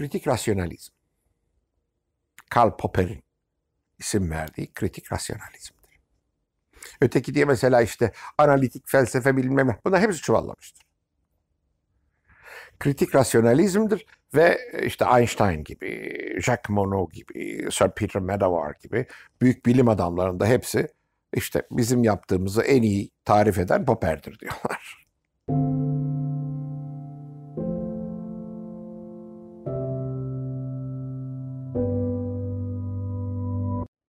kritik rasyonalizm. Karl Popper'in isim verdiği kritik rasyonalizmdir. Öteki diye mesela işte analitik felsefe bilmem ne. Bunlar hepsi çuvallamıştır. Kritik rasyonalizmdir ve işte Einstein gibi, Jacques Monod gibi, Sir Peter Medawar gibi büyük bilim adamlarında hepsi işte bizim yaptığımızı en iyi tarif eden Popper'dir diyorlar.